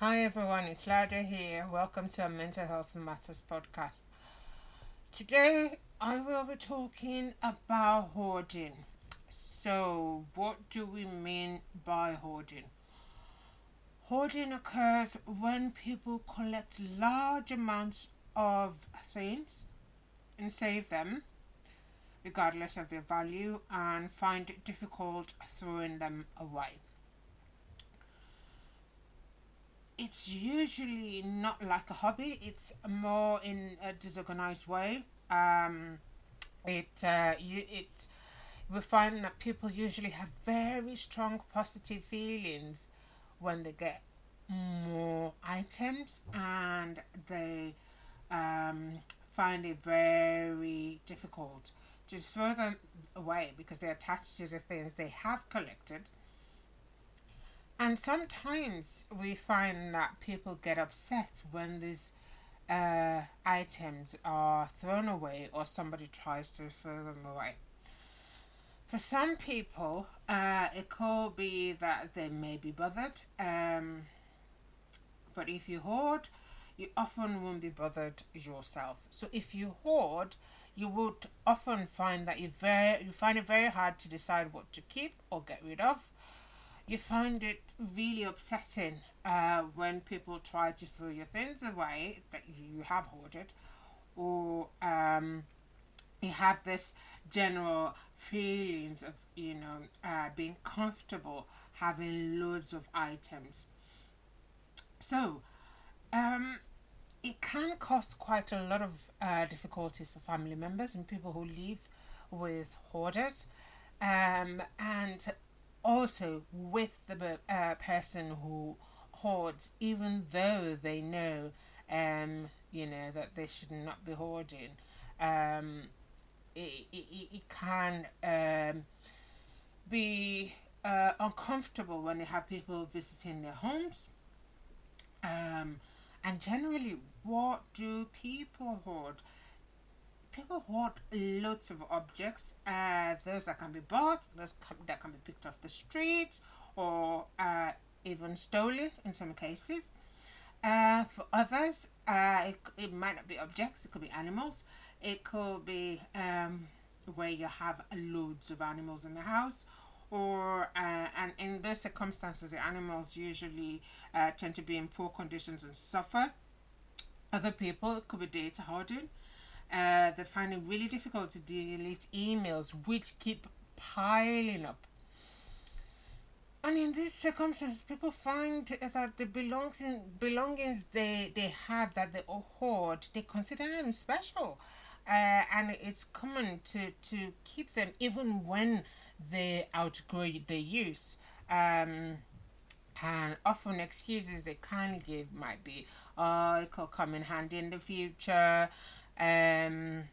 Hi everyone, it's Lada here. Welcome to our Mental Health Matters podcast. Today I will be talking about hoarding. So, what do we mean by hoarding? Hoarding occurs when people collect large amounts of things and save them, regardless of their value, and find it difficult throwing them away. It's usually not like a hobby, it's more in a disorganized way. Um, it, uh, you, it, we find that people usually have very strong positive feelings when they get more items and they um, find it very difficult to throw them away because they're attached to the things they have collected. And sometimes we find that people get upset when these uh, items are thrown away or somebody tries to throw them away. For some people, uh, it could be that they may be bothered. Um, but if you hoard, you often won't be bothered yourself. So if you hoard, you would often find that you very you find it very hard to decide what to keep or get rid of. You find it really upsetting uh, when people try to throw your things away that you have hoarded, or um, you have this general feelings of you know uh, being comfortable having loads of items. So um, it can cause quite a lot of uh, difficulties for family members and people who live with hoarders. Um, and also with the uh, person who hoards even though they know um, you know that they should not be hoarding um, it, it, it can um, be uh, uncomfortable when they have people visiting their homes. Um, and generally, what do people hoard? People hoard lots of objects, uh, those that can be bought, those that can be picked off the street, or uh, even stolen in some cases. Uh, for others, uh, it, it might not be objects, it could be animals. It could be um, where you have loads of animals in the house, or uh, and in those circumstances, the animals usually uh, tend to be in poor conditions and suffer. Other people it could be data hoarding. Uh, they find it really difficult to delete emails, which keep piling up. And in these circumstances, people find that the belongings, belongings they, they have that they hoard, they consider them special uh, and it's common to to keep them even when they outgrow their use. Um, and often excuses they can give might be, oh, it could come in handy in the future. Um,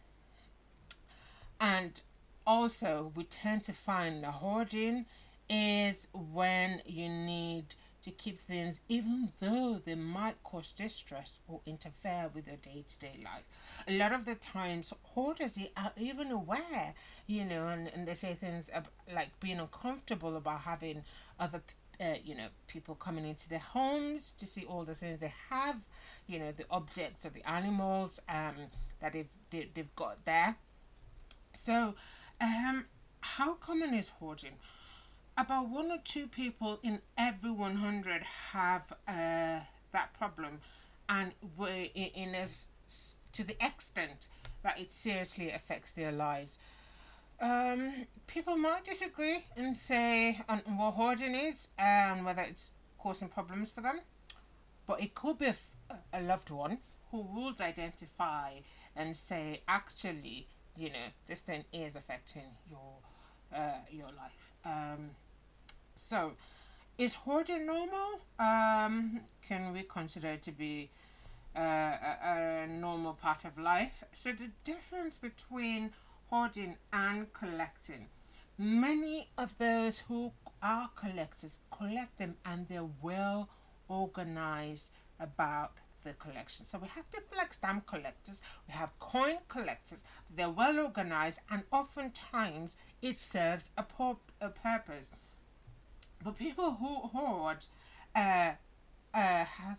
and also, we tend to find the hoarding is when you need to keep things, even though they might cause distress or interfere with your day to day life. A lot of the times, hoarders are even aware, you know, and, and they say things like being uncomfortable about having other uh, you know, people coming into their homes to see all the things they have, you know, the objects or the animals um, that they've, they, they've got there. So, um, how common is hoarding? about one or two people in every 100 have uh, that problem and we in a, to the extent that it seriously affects their lives um, people might disagree and say on what hoarding is and whether it's causing problems for them but it could be a loved one who would identify and say actually you know this thing is affecting your uh, your life um, so, is hoarding normal? Um, can we consider it to be uh, a, a normal part of life? So, the difference between hoarding and collecting. Many of those who are collectors collect them and they're well organized about the collection. So we have people like stamp collectors, we have coin collectors, they're well organized and oftentimes it serves a, pur- a purpose. But people who hoard uh, uh, have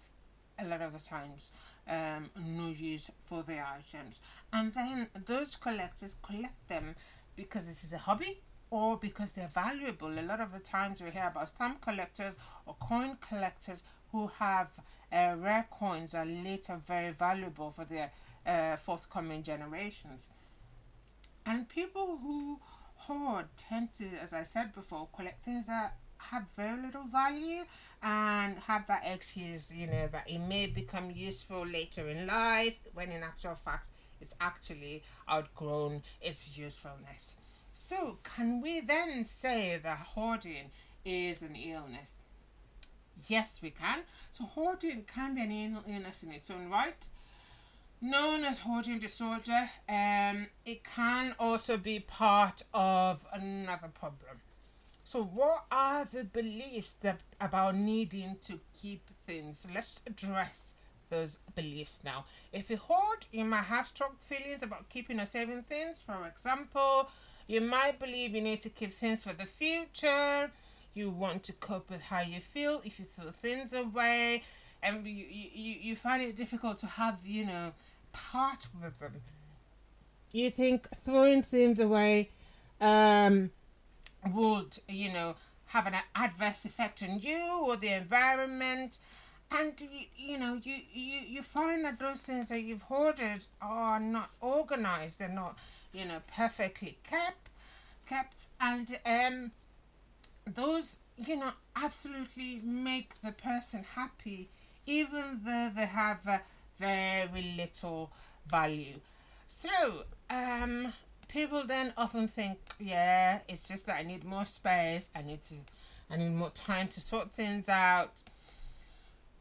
a lot of the times um, no use for their items. And then those collectors collect them because this is a hobby or because they're valuable. A lot of the times we hear about stamp collectors or coin collectors who have uh, rare coins are later very valuable for their uh, forthcoming generations. And people who hoard tend to, as I said before, collect things that have very little value and have that excuse, you know, that it may become useful later in life when in actual fact it's actually outgrown its usefulness. So, can we then say that hoarding is an illness? Yes, we can. So, hoarding can be an illness in its own right. Known as hoarding disorder, um, it can also be part of another problem. So, what are the beliefs that about needing to keep things? Let's address those beliefs now. If you hoard, you might have strong feelings about keeping or saving things. For example, you might believe you need to keep things for the future. You want to cope with how you feel if you throw things away, and you you, you find it difficult to have you know part with them. You think throwing things away um, would you know have an adverse effect on you or the environment and you, you know you, you you find that those things that you've hoarded are not organized they're not you know perfectly kept kept and um those you know absolutely make the person happy even though they have uh, very little value so um people then often think yeah it's just that i need more space i need to i need more time to sort things out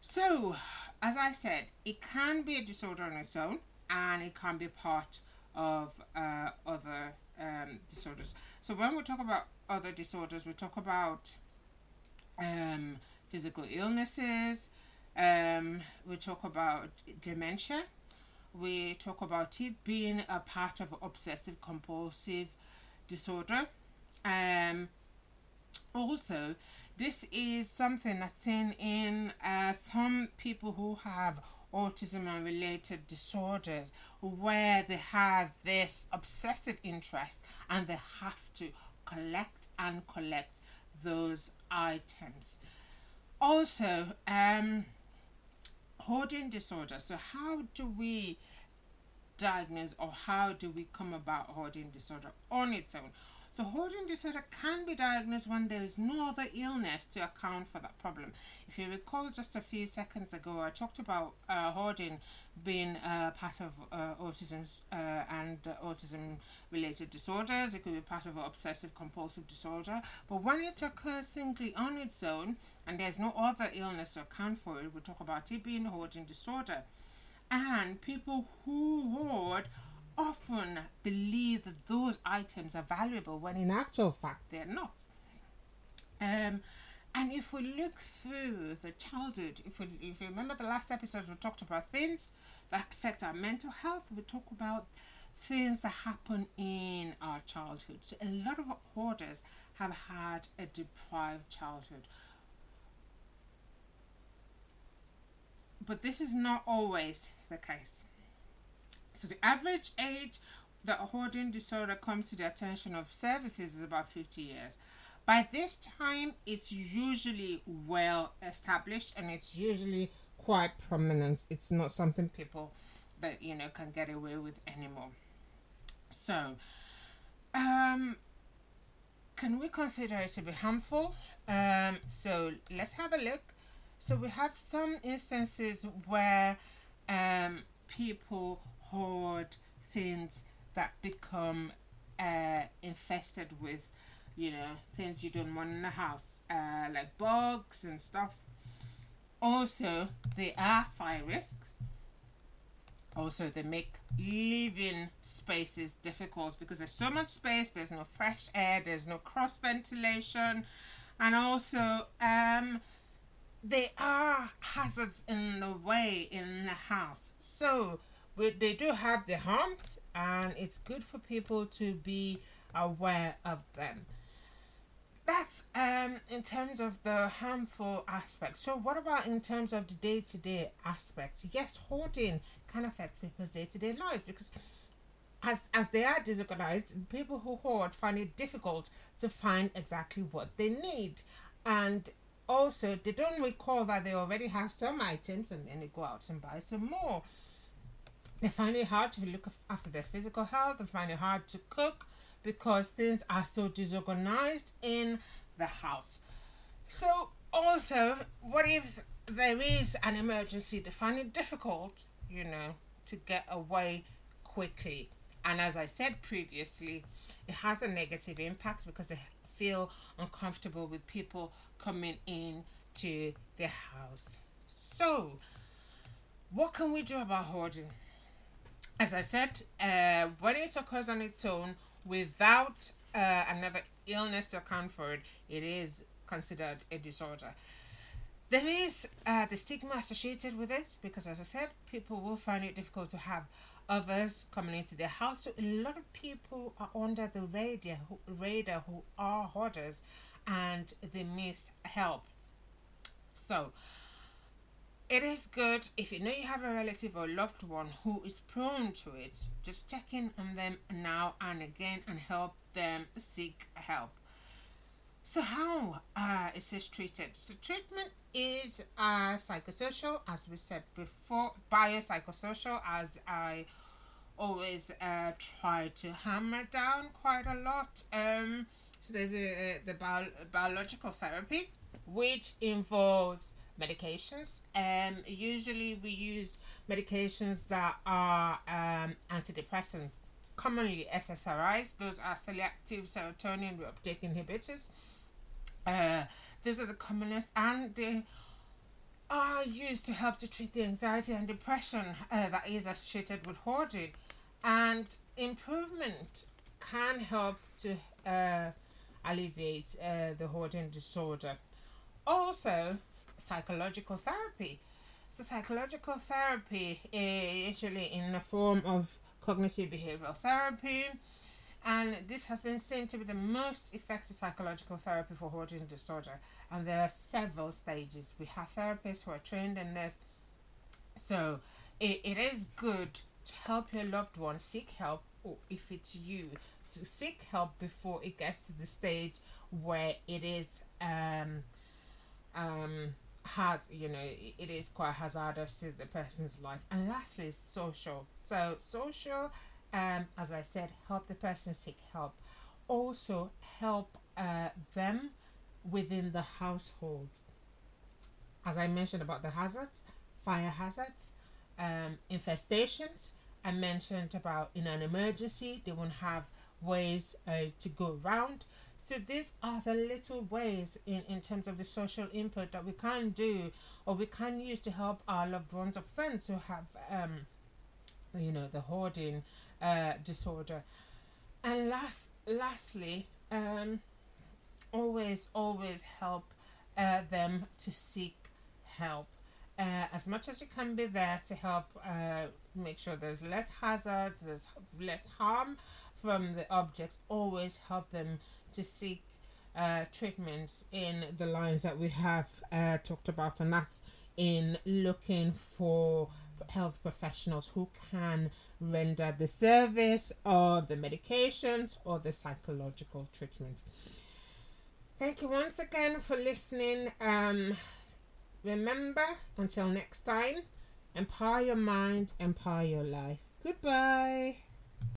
so, as I said, it can be a disorder on its own and it can be part of uh, other um, disorders. So, when we talk about other disorders, we talk about um, physical illnesses, um, we talk about dementia, we talk about it being a part of obsessive compulsive disorder. Um, also, this is something that's seen in uh, some people who have autism and related disorders where they have this obsessive interest and they have to collect and collect those items. Also, um, hoarding disorder. So, how do we diagnose or how do we come about hoarding disorder on its own? So hoarding disorder can be diagnosed when there is no other illness to account for that problem. If you recall just a few seconds ago, I talked about uh, hoarding being uh, part of uh, autism uh, and autism related disorders. It could be part of obsessive compulsive disorder. But when it occurs singly on its own and there's no other illness to account for it, we talk about it being hoarding disorder. And people who hoard often believe that those items are valuable when in actual fact they're not. Um, and if we look through the childhood, if we if you remember the last episode, we talked about things that affect our mental health. We talk about things that happen in our childhood. So a lot of hoarders have had a deprived childhood. But this is not always the case. So the average age that hoarding disorder comes to the attention of services is about 50 years. By this time, it's usually well established and it's usually quite prominent. It's not something people that you know can get away with anymore. So, um, can we consider it to be harmful? Um, so let's have a look. So we have some instances where um, people hoard things that become uh, infested with, you know, things you don't want in the house, uh, like bugs and stuff. Also, they are fire risks. Also, they make living spaces difficult because there's so much space, there's no fresh air, there's no cross ventilation, and also, um, they are hazards in the way in the house. So, but they do have their harms and it's good for people to be aware of them that's um in terms of the harmful aspect. So what about in terms of the day to day aspects? Yes, hoarding can affect people's day to day lives because as as they are disorganized, people who hoard find it difficult to find exactly what they need. And also they don't recall that they already have some items and then they go out and buy some more. They find it hard to look after their physical health, they find it hard to cook because things are so disorganized in the house. So also what if there is an emergency, they find it difficult, you know, to get away quickly. And as I said previously, it has a negative impact because they feel uncomfortable with people coming in to their house. So, what can we do about hoarding? As I said, uh, when it occurs on its own without uh, another illness to account for it, it is considered a disorder. There is uh, the stigma associated with it because, as I said, people will find it difficult to have others coming into their house. So a lot of people are under the radar, radar who are hoarders and they miss help. So it is good if you know you have a relative or loved one who is prone to it, just check in on them now and again and help them seek help. So, how uh, is this treated? So, treatment is uh, psychosocial, as we said before, biopsychosocial, as I always uh, try to hammer down quite a lot. Um, so, there's a, the bio- biological therapy, which involves medications. Um, usually, we use medications that are um, antidepressants, commonly SSRIs, those are selective serotonin reuptake inhibitors. Uh, these are the commonest, and they are used to help to treat the anxiety and depression uh, that is associated with hoarding. And improvement can help to uh, alleviate uh, the hoarding disorder. Also, psychological therapy. So, psychological therapy is usually in the form of cognitive behavioral therapy, and this has been seen to be the most effective psychological therapy for hoarding disorder. And there are several stages. We have therapists who are trained in this. So it, it is good to help your loved one seek help, or if it's you, to seek help before it gets to the stage where it is um um has you know it is quite hazardous to the person's life and lastly social so social um, as I said, help the person seek help. Also, help uh, them within the household. As I mentioned about the hazards, fire hazards, um, infestations. I mentioned about in an emergency, they won't have ways uh, to go around. So these are the little ways in, in terms of the social input that we can do or we can use to help our loved ones or friends who have um, you know the hoarding uh, disorder. And last, lastly, um, always, always help uh, them to seek help. Uh, as much as you can be there to help uh, make sure there's less hazards, there's less harm from the objects, always help them to seek uh, treatments in the lines that we have uh, talked about, and that's in looking for health professionals who can render the service or the medications or the psychological treatment. Thank you once again for listening. Um, remember, until next time, empower your mind, empower your life. Goodbye.